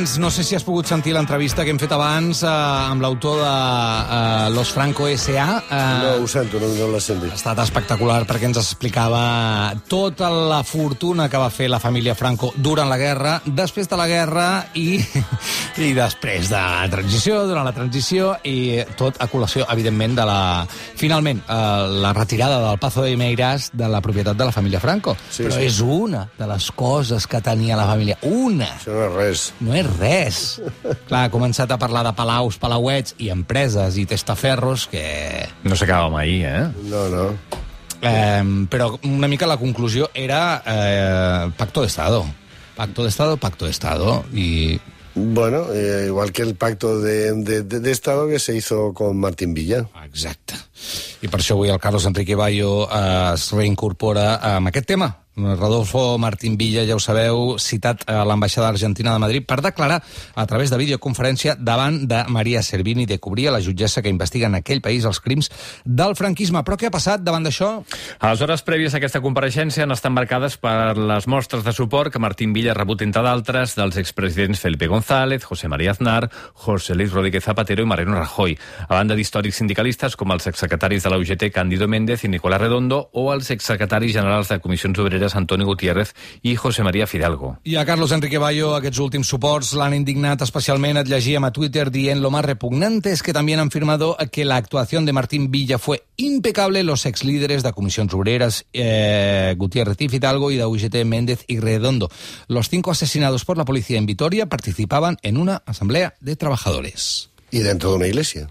abans, no sé si has pogut sentir l'entrevista que hem fet abans eh, amb l'autor de eh, Los Franco S.A. Eh, No, ho sento, no, no ha sentit. estat espectacular perquè ens explicava tota la fortuna que va fer la família Franco durant la guerra, després de la guerra i, i després de la transició, durant la transició i tot a col·lació, evidentment, de la... Finalment, eh, la retirada del Pazo de Meiras de la propietat de la família Franco. Sí, Però sí. és una de les coses que tenia la família. Una! Això no és res. No és res. Clar, ha començat a parlar de palaus, palauets i empreses i testaferros que... No s'acaba mai, eh? No, no. Eh, però una mica la conclusió era eh, pacto de Estado. Pacto de Estado, pacto de Estado. I Bueno, eh, igual que el pacto de, de- de- de Estado que se hizo con Martín Villa. Exacte. I per això avui el Carlos Enrique Bayo eh, es reincorpora amb aquest tema. Rodolfo Martín Villa, ja ho sabeu, citat a l'ambaixada argentina de Madrid per declarar a través de videoconferència davant de Maria Servini de cobrir a la jutgessa que investiga en aquell país els crims del franquisme. Però què ha passat davant d'això? A les hores prèvies a aquesta compareixença han estat marcades per les mostres de suport que Martín Villa ha rebut, entre d'altres, dels expresidents Felipe González, José María Aznar, José Luis Rodríguez Zapatero i Mariano Rajoy, a banda d'històrics sindicalistes com els exsecretaris de la UGT Cándido Méndez i Nicolás Redondo o els exsecretaris generals de Comissions Obreres Antonio Gutiérrez i José María Fidalgo. I a Carlos Enrique Bayo aquests últims suports l'han indignat especialment, et llegíem a Twitter dient lo más repugnante es que también han firmado que la actuación de Martín Villa fue impecable los ex líderes de Comisiones Obreras eh, Gutiérrez y Fidalgo y de UGT Méndez y Redondo. Los cinco asesinados por la policía en Vitoria participaban en una asamblea de trabajadores. Y dentro de una iglesia.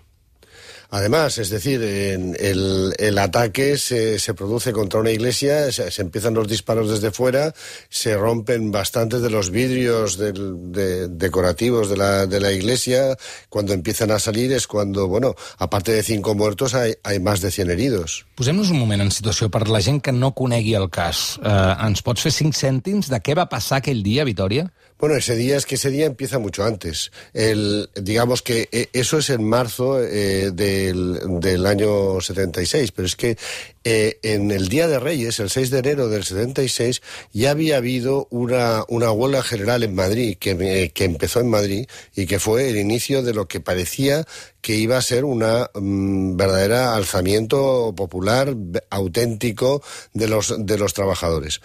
Además, es decir, en el, el ataque se, se produce contra una iglesia, se, se empiezan los disparos desde fuera, se rompen bastantes de los vidrios del- de- decorativos de la, de la iglesia. Cuando empiezan a salir es cuando, bueno, aparte de cinco muertos, hay, hay más de 100 heridos. Posem-nos un moment en situació per la gent que no conegui el cas. Eh, ens pots fer cinc cèntims de què va passar aquell dia a Vitoria? Bueno, ese día es que ese día empieza mucho antes. El, digamos que eh, eso es en marzo eh, del, del año 76, pero es que eh, en el Día de Reyes, el 6 de enero del 76, ya había habido una, una huelga general en Madrid, que, que empezó en Madrid y que fue el inicio de lo que parecía que iba a ser una mm, verdadera alzamiento popular auténtico de los, de los trabajadores.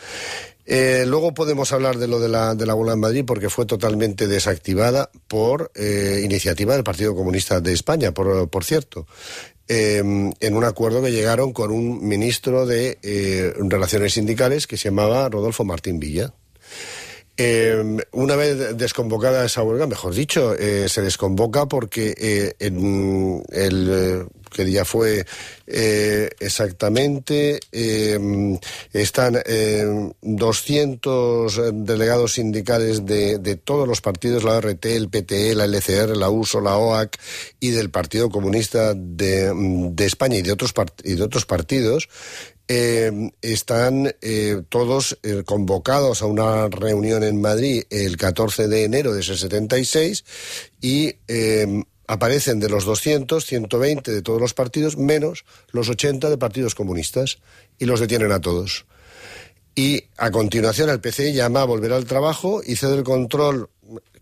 Eh, luego podemos hablar de lo de la, de la huelga en Madrid porque fue totalmente desactivada por eh, iniciativa del Partido Comunista de España, por, por cierto. Eh, en un acuerdo que llegaron con un ministro de eh, Relaciones Sindicales que se llamaba Rodolfo Martín Villa. Eh, una vez desconvocada esa huelga, mejor dicho, se desconvoca porque en el que día fue eh, exactamente eh, están eh, 200 delegados sindicales de, de todos los partidos, la RT, el PTE, la LCR, la USO, la OAC y del Partido Comunista de, España y de otros partidos eh, están todos convocados a una reunión en Madrid el 14 de enero de ese 76 y aparecen de los 200, 120 de todos los partidos, menos los 80 de partidos comunistas, y los detienen a todos. Y a continuación el PC llama a volver al trabajo y cede el control,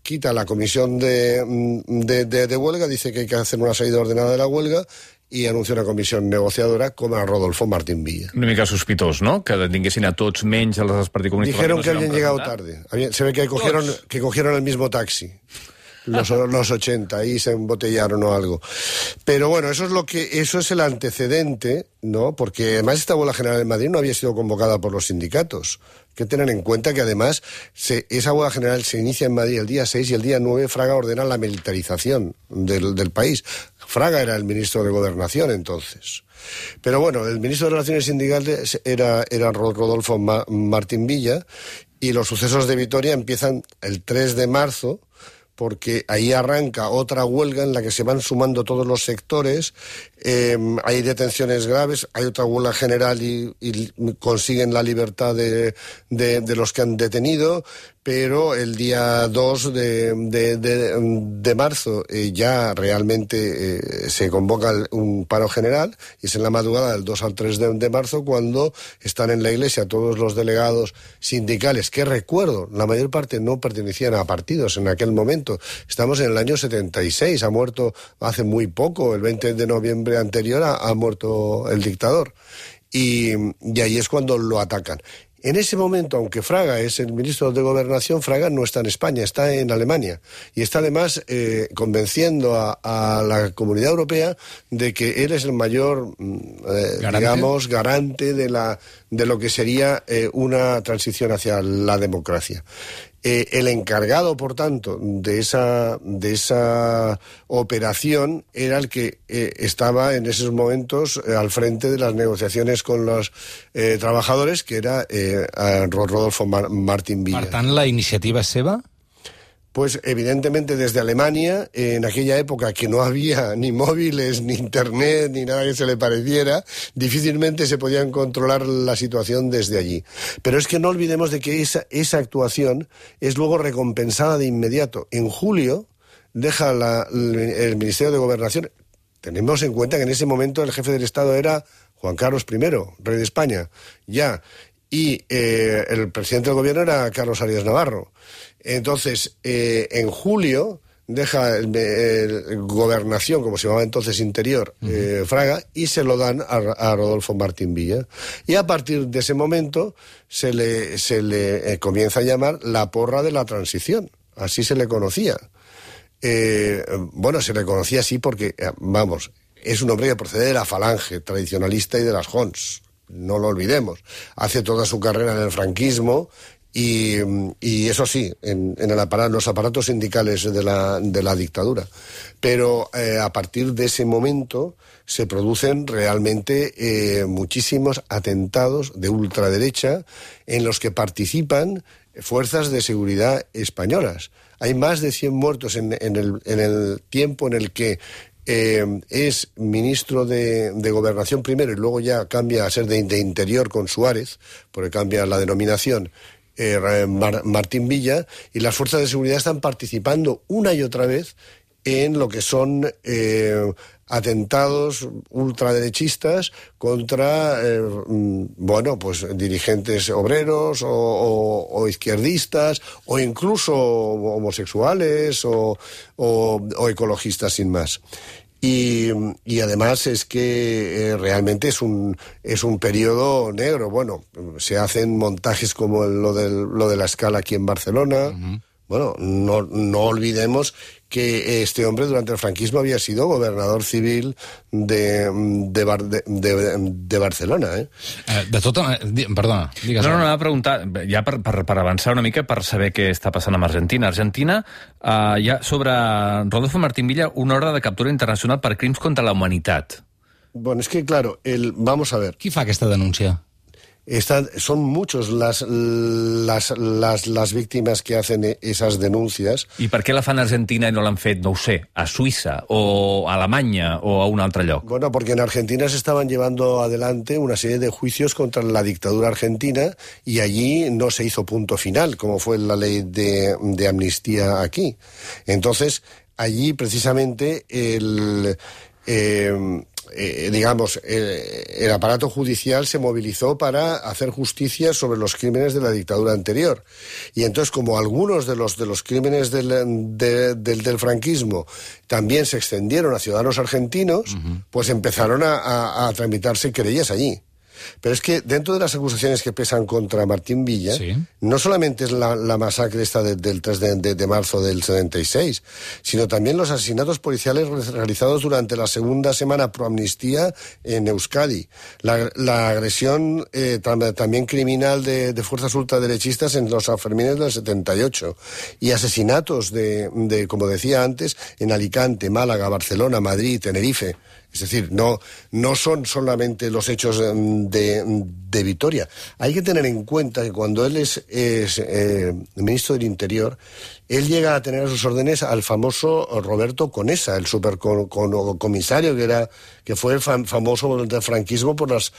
quita la comisión de, mm, de, de- de huelga, dice que hay que hacer una salida ordenada de la huelga y anuncia una comisión negociadora com a Rodolfo Martín Villa. Una mica sospitós, no?, que detinguessin a tots menys als del Partit Comunista. Dijeron que no s'hi habían llegado tarde. Se ve que cogieron, que cogieron el mismo taxi. Los, los 80, ahí se embotellaron o algo. Pero bueno, eso es lo que, eso es el antecedente, ¿no? Porque además esta huelga general en Madrid no había sido convocada por los sindicatos. Hay que tener en cuenta que además se- esa huelga general se inicia en Madrid el día 6 y el día 9 Fraga ordena la militarización del, del país. Fraga era el ministro de Gobernación entonces. Pero bueno, el ministro de Relaciones Sindicales era, era Ro- Rodolfo Ma- Martín Villa y los sucesos de Vitoria empiezan el 3 de marzo porque ahí arranca otra huelga en la que se van sumando todos los sectores, eh, hay detenciones graves, hay otra huelga general y, consiguen la libertad de, de- los que han detenido, pero el día 2 de, de- marzo eh, ya realmente eh, se convoca un paro general y es en la madrugada del 2 al 3 de, de marzo cuando están en la iglesia todos los delegados sindicales, que recuerdo, la mayor parte no pertenecían a partidos en aquel momento, Estamos en el año 76, ha muerto hace muy poco, el 20 de noviembre anterior ha, muerto el dictador. Y, y ahí es cuando lo atacan. En ese momento, aunque Fraga es el ministro de Gobernación, Fraga no está en España, está en Alemania. Y está además eh, convenciendo a, la comunidad europea de que él es el mayor, mm, eh, digamos, garante de, la, de lo que sería eh, una transición hacia la democracia. Eh, el encargado, por tanto, de esa, de esa operación era el que eh, estaba en esos momentos eh, al frente de las negociaciones con los trabajadores, que era Rodolfo Martín Villa. ¿la iniciativa es seva? Pues evidentemente desde Alemania, en aquella época que no había ni móviles, ni internet, ni nada que se le pareciera, difícilmente se podían controlar la situación desde allí. Pero es que no olvidemos de que esa, esa actuación es luego recompensada de inmediato. En julio deja el Ministerio de Gobernación. Tenemos en cuenta que en ese momento el jefe del Estado era Juan Carlos I, rey de España, ya. Y eh, el presidente del gobierno era Carlos Arias Navarro. Entonces, eh, en julio deja el, gobernación, como se llamaba entonces Interior, eh, Fraga, y se lo dan a, Rodolfo Martín Villa. Y a partir de ese momento se le, se le eh, comienza a llamar la porra de la transición. Así se le conocía. bueno, se le conocía así porque, vamos, es un hombre que procede de la falange tradicionalista y de las Hons. No lo olvidemos. Hace toda su carrera en el franquismo y, y, eso sí, en, en el aparato, los aparatos sindicales de la, de la dictadura. Pero eh, a partir de ese momento se producen realmente eh, muchísimos atentados de ultraderecha en los que participan fuerzas de seguridad españolas. Hay más de 100 muertos en, el, tiempo en el que eh, es ministro de, Gobernación primero y luego ya cambia a ser de Interior con Suárez, porque cambia la denominación, eh, Martín Villa, y las fuerzas de seguridad están participando una y otra vez en lo que son eh, atentados ultraderechistas contra, eh, mm, bueno, pues dirigentes obreros o, izquierdistas o incluso homosexuales o ecologistas sin más. Y, y, además es que eh, realmente es un, es un periodo negro. Bueno, se hacen montajes como lo, del, lo de la escala aquí en Barcelona. Bueno, no, no olvidemos que este hombre durante el franquismo había sido gobernador civil de, de, de, de Barcelona. Eh? eh de tota... Perdona, digues. No, no, anava a preguntar, ja per, per, per avançar una mica, per saber què està passant amb Argentina. Argentina, uh, hi ha sobre Rodolfo Martín Villa una ordre de captura internacional per crims contra la humanitat. Bueno, es que, claro, el, vamos a ver. Qui fa aquesta denúncia? Están, son muchos las, las, las, las víctimas que hacen e, esas denuncias. I per què la fan a Argentina i no l'han fet, no ho sé, a Suïssa o a Alemanya o a un altre lloc? Bueno, porque en Argentina se estaban llevando adelante una serie de juicios contra la dictadura argentina y allí no se hizo punto final, como fue la ley de, de amnistía aquí. Entonces, allí precisamente el... Eh, eh, digamos, eh, el aparato judicial se movilizó para hacer justicia sobre los crímenes de la dictadura anterior. Y entonces, como algunos de los, de los crímenes del, del, franquismo también se extendieron a ciudadanos argentinos, pues empezaron a, a tramitarse querellas allí. Pero es que dentro de las acusaciones que pesan contra Martín Villa, no solamente es la, masacre esta del 3 de, marzo del 76, sino también los asesinatos policiales realizados durante la segunda semana pro amnistía en Euskadi, la, agresión eh, también criminal de, fuerzas ultraderechistas en los Afermines del 78 y asesinatos de, como decía antes, en Alicante, Málaga, Barcelona, Madrid, Tenerife. Es decir, no, no son solamente los hechos em, de, de Vitoria. Hay que tener en cuenta que cuando él es, eh, ministro del Interior, él llega a tener a sus órdenes al famoso Roberto Conesa, el supercomisario que, era, que fue el famoso del franquismo por las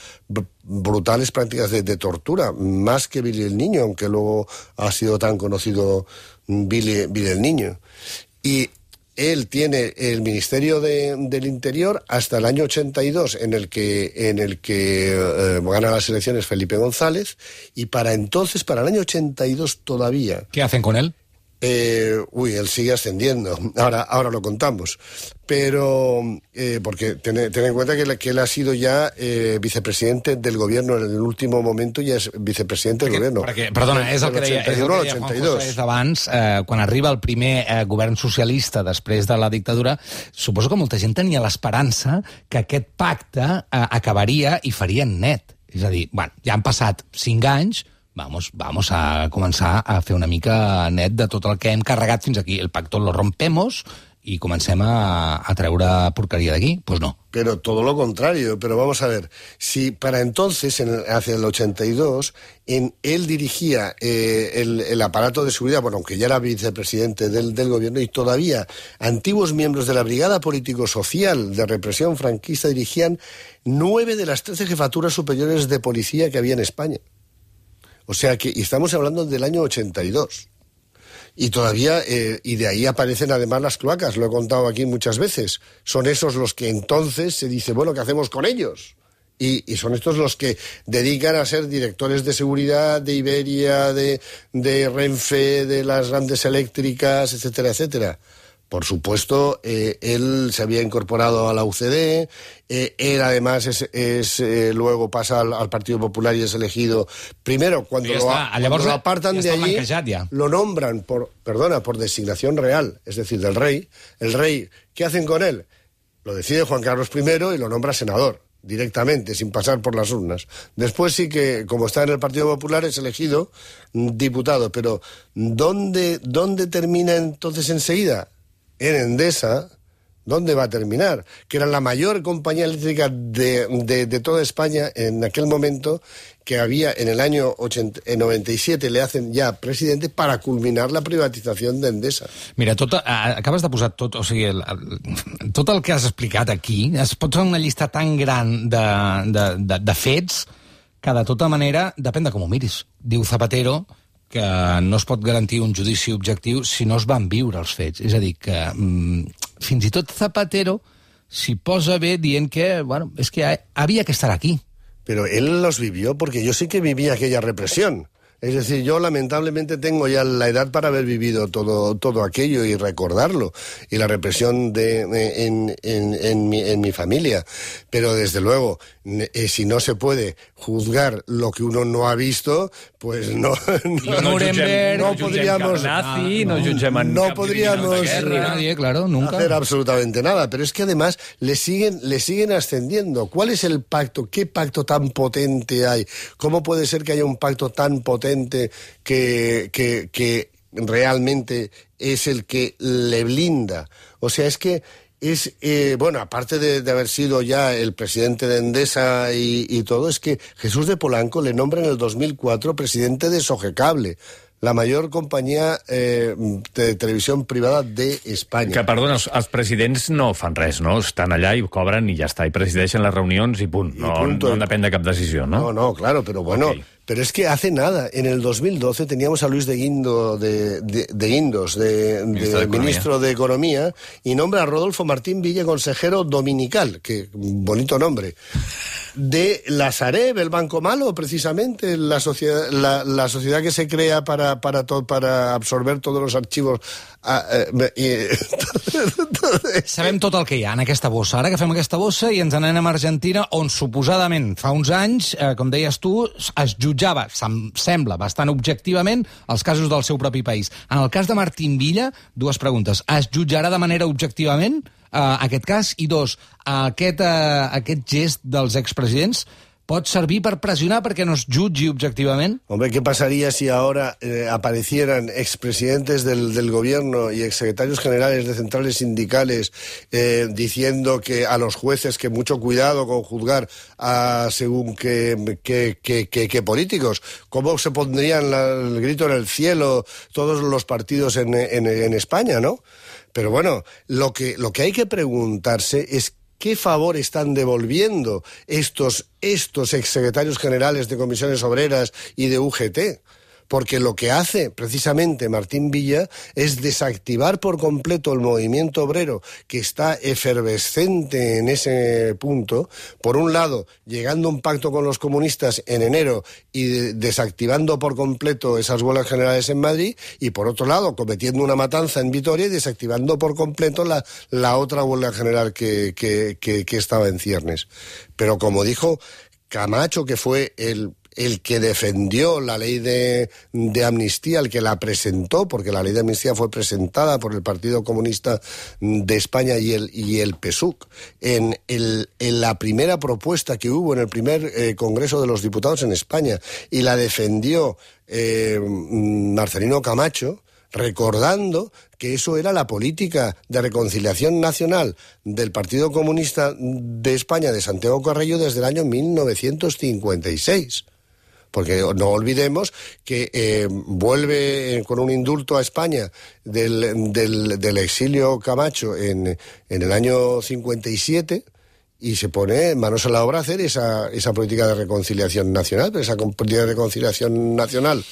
brutales prácticas de, de, tortura, más que Billy el Niño, aunque luego ha sido tan conocido Billy, Billy el Niño. Y él tiene el Ministerio del Interior hasta el año 82, en el que, en el que eh, gana las elecciones Felipe González, y para entonces, para el año 82 todavía. ¿Qué hacen con él? Eh, uy, él sigue ascendiendo. Ahora, ahora lo contamos. Pero, eh, porque ten, en cuenta que, que, él ha sido ya eh, vicepresidente del gobierno en el último momento, ya és vicepresidente del gobierno. Perquè, perdona, és el que deia, és el que deia Juan José abans, eh, quan arriba el primer eh, govern socialista després de la dictadura, suposo que molta gent tenia l'esperança que aquest pacte eh, acabaria i farien net. És a dir, bueno, ja han passat cinc anys, vamos, vamos a començar a fer una mica net de tot el que hem carregat fins aquí. El pacto lo rompemos y comencem a, a treure porquería de aquí? Pues no. Pero todo lo contrario. Pero vamos a ver, si para entonces, en, hacia el 82, en, él dirigía eh, el, el, aparato de seguridad, bueno, aunque ya era vicepresidente del, del, gobierno, y todavía antiguos miembros de la Brigada Político-Social de Represión Franquista dirigían nueve de las trece jefaturas superiores de policía que había en España. O sea que, y estamos hablando del año 82. Y todavía, eh, y de ahí aparecen además las cloacas, lo he contado aquí muchas veces. Son esos los que entonces se dice, bueno, ¿qué hacemos con ellos? Y, son estos los que dedican a ser directores de seguridad de Iberia, de, de Renfe, de las grandes eléctricas, etcétera, etcétera. Por supuesto, eh, él se había incorporado a la UCD, eh, él además es, es eh, luego pasa al, al, Partido Popular y es elegido. Primero, cuando, lo, está, cuando lo, apartan de allí, lo nombran por, perdona, por designación real, es decir, del rey. El rey, ¿qué hacen con él? Lo decide Juan Carlos I y lo nombra senador directamente, sin pasar por las urnas. Después sí que, como está en el Partido Popular, es elegido diputado. Pero ¿dónde, dónde termina entonces enseguida? En Endesa, ¿dónde va a terminar? Que era la mayor compañía eléctrica de, de, de toda España en aquel momento, que había en el año 80, en 97 le hacen ja presidente para culminar la privatització d'Endesa. Mira, tot, acabes de posar tot, o sigui, el, el, tot el que has explicat aquí, es pot fer una llista tan gran de, de, de, de fets que de tota manera depèn de com ho miris. Diu Zapatero que no es pot garantir un judici objectiu si no es van viure els fets. És a dir, que mm, fins i tot Zapatero s'hi posa bé dient que, bueno, és que havia que estar aquí. Pero él los vivió porque yo sí que viví aquella represión. Es decir, yo lamentablemente tengo ya la edad para haber vivido todo, todo aquello y recordarlo, y la represión de, en, en, en, mi, en mi familia. Pero desde luego, eh, si no se puede juzgar lo que uno no ha visto, pues no, no, no, jutgem, no, no podríamos, nazi, no, podríamos nadie, claro, nunca. hacer absolutamente nada. Pero es que además le siguen, le siguen ascendiendo. ¿Cuál es el pacto? ¿Qué pacto tan potente hay? ¿Cómo puede ser que haya un pacto tan potente que, que, que realmente es el que le blinda? O sea, es que es, eh, bueno, aparte de, de, haber sido ya el presidente de Endesa y, y, todo, es que Jesús de Polanco le nombra en el 2004 presidente de Sogecable, la major companyia eh, de televisió privada d'Espanya. Que, perdona, els, els presidents no fan res, no? Estan allà i cobren i ja està, i presideixen les reunions i punt. No, I no depèn de cap decisió, no? No, no, claro, però bueno... Okay. Pero es que hace nada, en el 2012 teníamos a Luis de Guindo de, de, de Guindos, de, ministro, de, de ministro de Economía, y nombra a Rodolfo Martín Villa consejero dominical, que bonito nombre, de la Sareb, el Banco Malo, precisamente, la sociedad, la, la sociedad que se crea para, para, to, para absorber todos los archivos. Ah, eh, i... Sabem tot el que hi ha en aquesta bossa. Ara agafem aquesta bossa i ens anem a Argentina, on suposadament fa uns anys, eh, com deies tu, es jutjava, sem sembla, bastant objectivament, els casos del seu propi país. En el cas de Martín Villa, dues preguntes. Es jutjarà de manera objectivament uh, aquest cas? I dos, aquest, uh, aquest gest dels expresidents pot servir per presionar perquè no es jutgi objetivament? Hombre, ¿qué pasaría si ahora eh, aparecieran expresidentes del, del gobierno y exsecretarios generales de centrales sindicales eh, diciendo que a los jueces que mucho cuidado con juzgar a según qué, qué, qué, qué políticos? ¿Cómo se pondrían la, el grito en el cielo todos los partidos en, en, en España, no? Pero bueno, lo que, lo que hay que preguntarse es qué favor están devolviendo estos, estos exsecretarios generales de comisiones obreras y de UGT. Porque lo que hace precisamente Martín Villa es desactivar por completo el movimiento obrero que está efervescente en ese punto, por un lado, llegando a un pacto con los comunistas en enero y desactivando por completo esas huelgas generales en Madrid, y por otro lado, cometiendo una matanza en Vitoria y desactivando por completo la, la otra huelga general que, que, que, que estaba en ciernes. Pero como dijo Camacho, que fue el el que defendió la ley de, de, amnistía, el que la presentó, porque la ley de amnistía fue presentada por el Partido Comunista de España y el, y el en, el, en la primera propuesta que hubo en el primer eh, Congreso de los Diputados en España, y la defendió eh, Marcelino Camacho, recordando que eso era la política de reconciliación nacional del Partido Comunista de España de Santiago Carrillo desde el año 1956 porque no olvidemos que eh, vuelve con un indulto a España del, del, exilio Camacho en, en, el año 57 y se pone manos a la obra a hacer esa, esa política de reconciliación nacional, pero esa política de reconciliación nacional,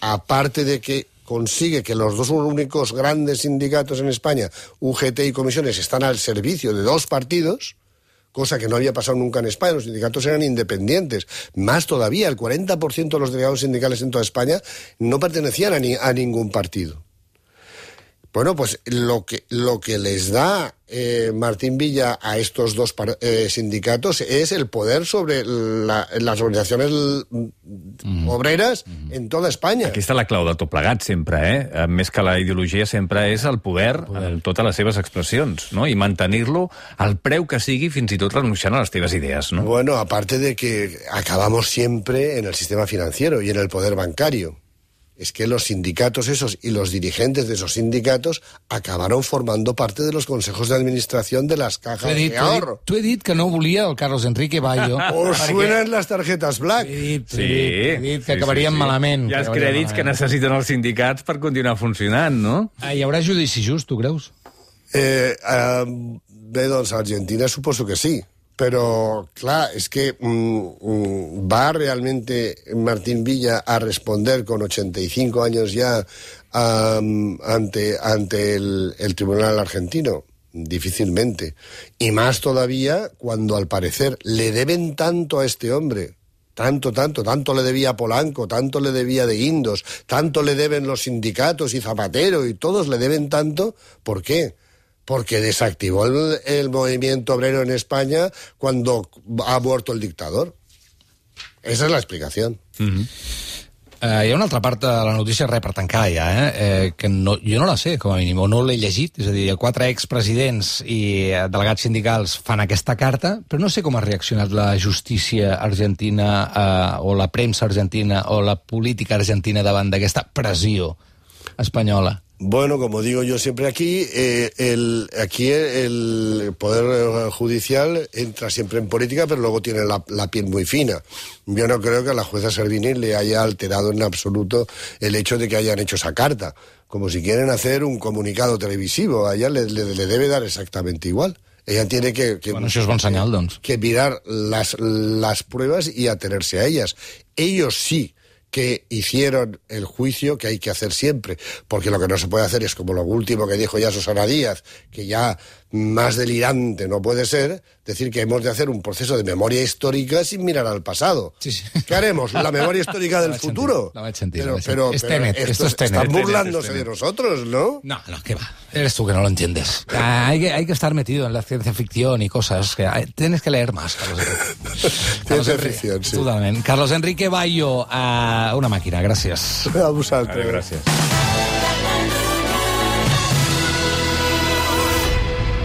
aparte de que consigue que los dos únicos grandes sindicatos en España, UGT y comisiones, están al servicio de dos partidos, cosa que no había pasado nunca en España. Los sindicatos eran independientes. Más todavía, el 40% de los delegados sindicales en toda España no pertenecían a, ni, a ningún partido. Bueno, pues lo que, lo que les da eh, Martín Villa a estos dos eh, sindicatos es el poder sobre la, las organizacions mm. obreres mm. en tota Espanya. Aquí està la clau de tot plegat, sempre, eh? Més que la ideologia, sempre és el poder, el poder. en totes les seves expressions, no? I mantenir-lo al preu que sigui, fins i tot renunciant a les teves idees, no? Bueno, aparte de que acabamos siempre en el sistema financiero y en el poder bancario. Es que los sindicatos esos y los dirigentes de esos sindicatos acabaron formando parte de los consejos de administración de las cajas dit, de ahorro. Tú he dit que no volia el Carlos Enrique Bayo. Suenan las tarjetas black. He dit, sí, he dit que sí, acabarien sí, sí. malament. Hi ha els crèdits que necessiten els sindicats per continuar funcionant, no? Ah, hi haurà judici just, tu creus? Eh, eh, bé, doncs, a Argentina suposo que sí. Pero, claro, es que mmm, va realmente Martín Villa a responder con 85 años ya ante, ante el, el Tribunal Argentino. Difícilmente. Y más todavía cuando al parecer le deben tanto a este hombre, tanto, tanto, tanto le debía Polanco, tanto le debía de Indos, tanto le deben los sindicatos y Zapatero y todos le deben tanto. ¿Por qué? Porque desactivó el, el, movimiento obrero en España cuando ha muerto el dictador. Esa es la explicación. Mm -hmm. Uh, hi ha una altra part de la notícia, res per tancar ja, eh? eh que no, jo no la sé, com a mínim, o no l'he llegit, és a dir, quatre expresidents i delegats sindicals fan aquesta carta, però no sé com ha reaccionat la justícia argentina eh, o la premsa argentina o la política argentina davant d'aquesta pressió espanyola. Bueno, como digo yo siempre aquí, eh, el, aquí el Poder Judicial entra siempre en política, pero luego tiene la, la, piel muy fina. Yo no creo que a la jueza Servini le haya alterado en absoluto el hecho de que hayan hecho esa carta. Como si quieren hacer un comunicado televisivo, a ella le, le, le debe dar exactamente igual. Ella tiene que, que, bueno, això és bon senyal, doncs. que mirar las, las pruebas y atenerse a ellas. Ellos sí que hicieron el juicio que hay que hacer siempre, porque lo que no se puede hacer es como lo último que dijo ya Susana Díaz, que ya más delirante no puede ser, decir que hemos de hacer un proceso de memoria histórica sin mirar al pasado. Sí, sí. ¿Qué haremos? ¿La memoria histórica del futuro? Pero, pero, pero Tenet, esto es Tenet. Están burlándose de nosotros, ¿no? No, no, ¿qué va? Eres tú que no lo entiendes. Ah, hay, que, hay que estar metido en la ciencia ficción y cosas. que hay, Tienes que leer más, Carlos Enrique. ciencia ficción, sí. Carlos Enrique Bayo, uh, una. A vosaltres. Vale, gràcies.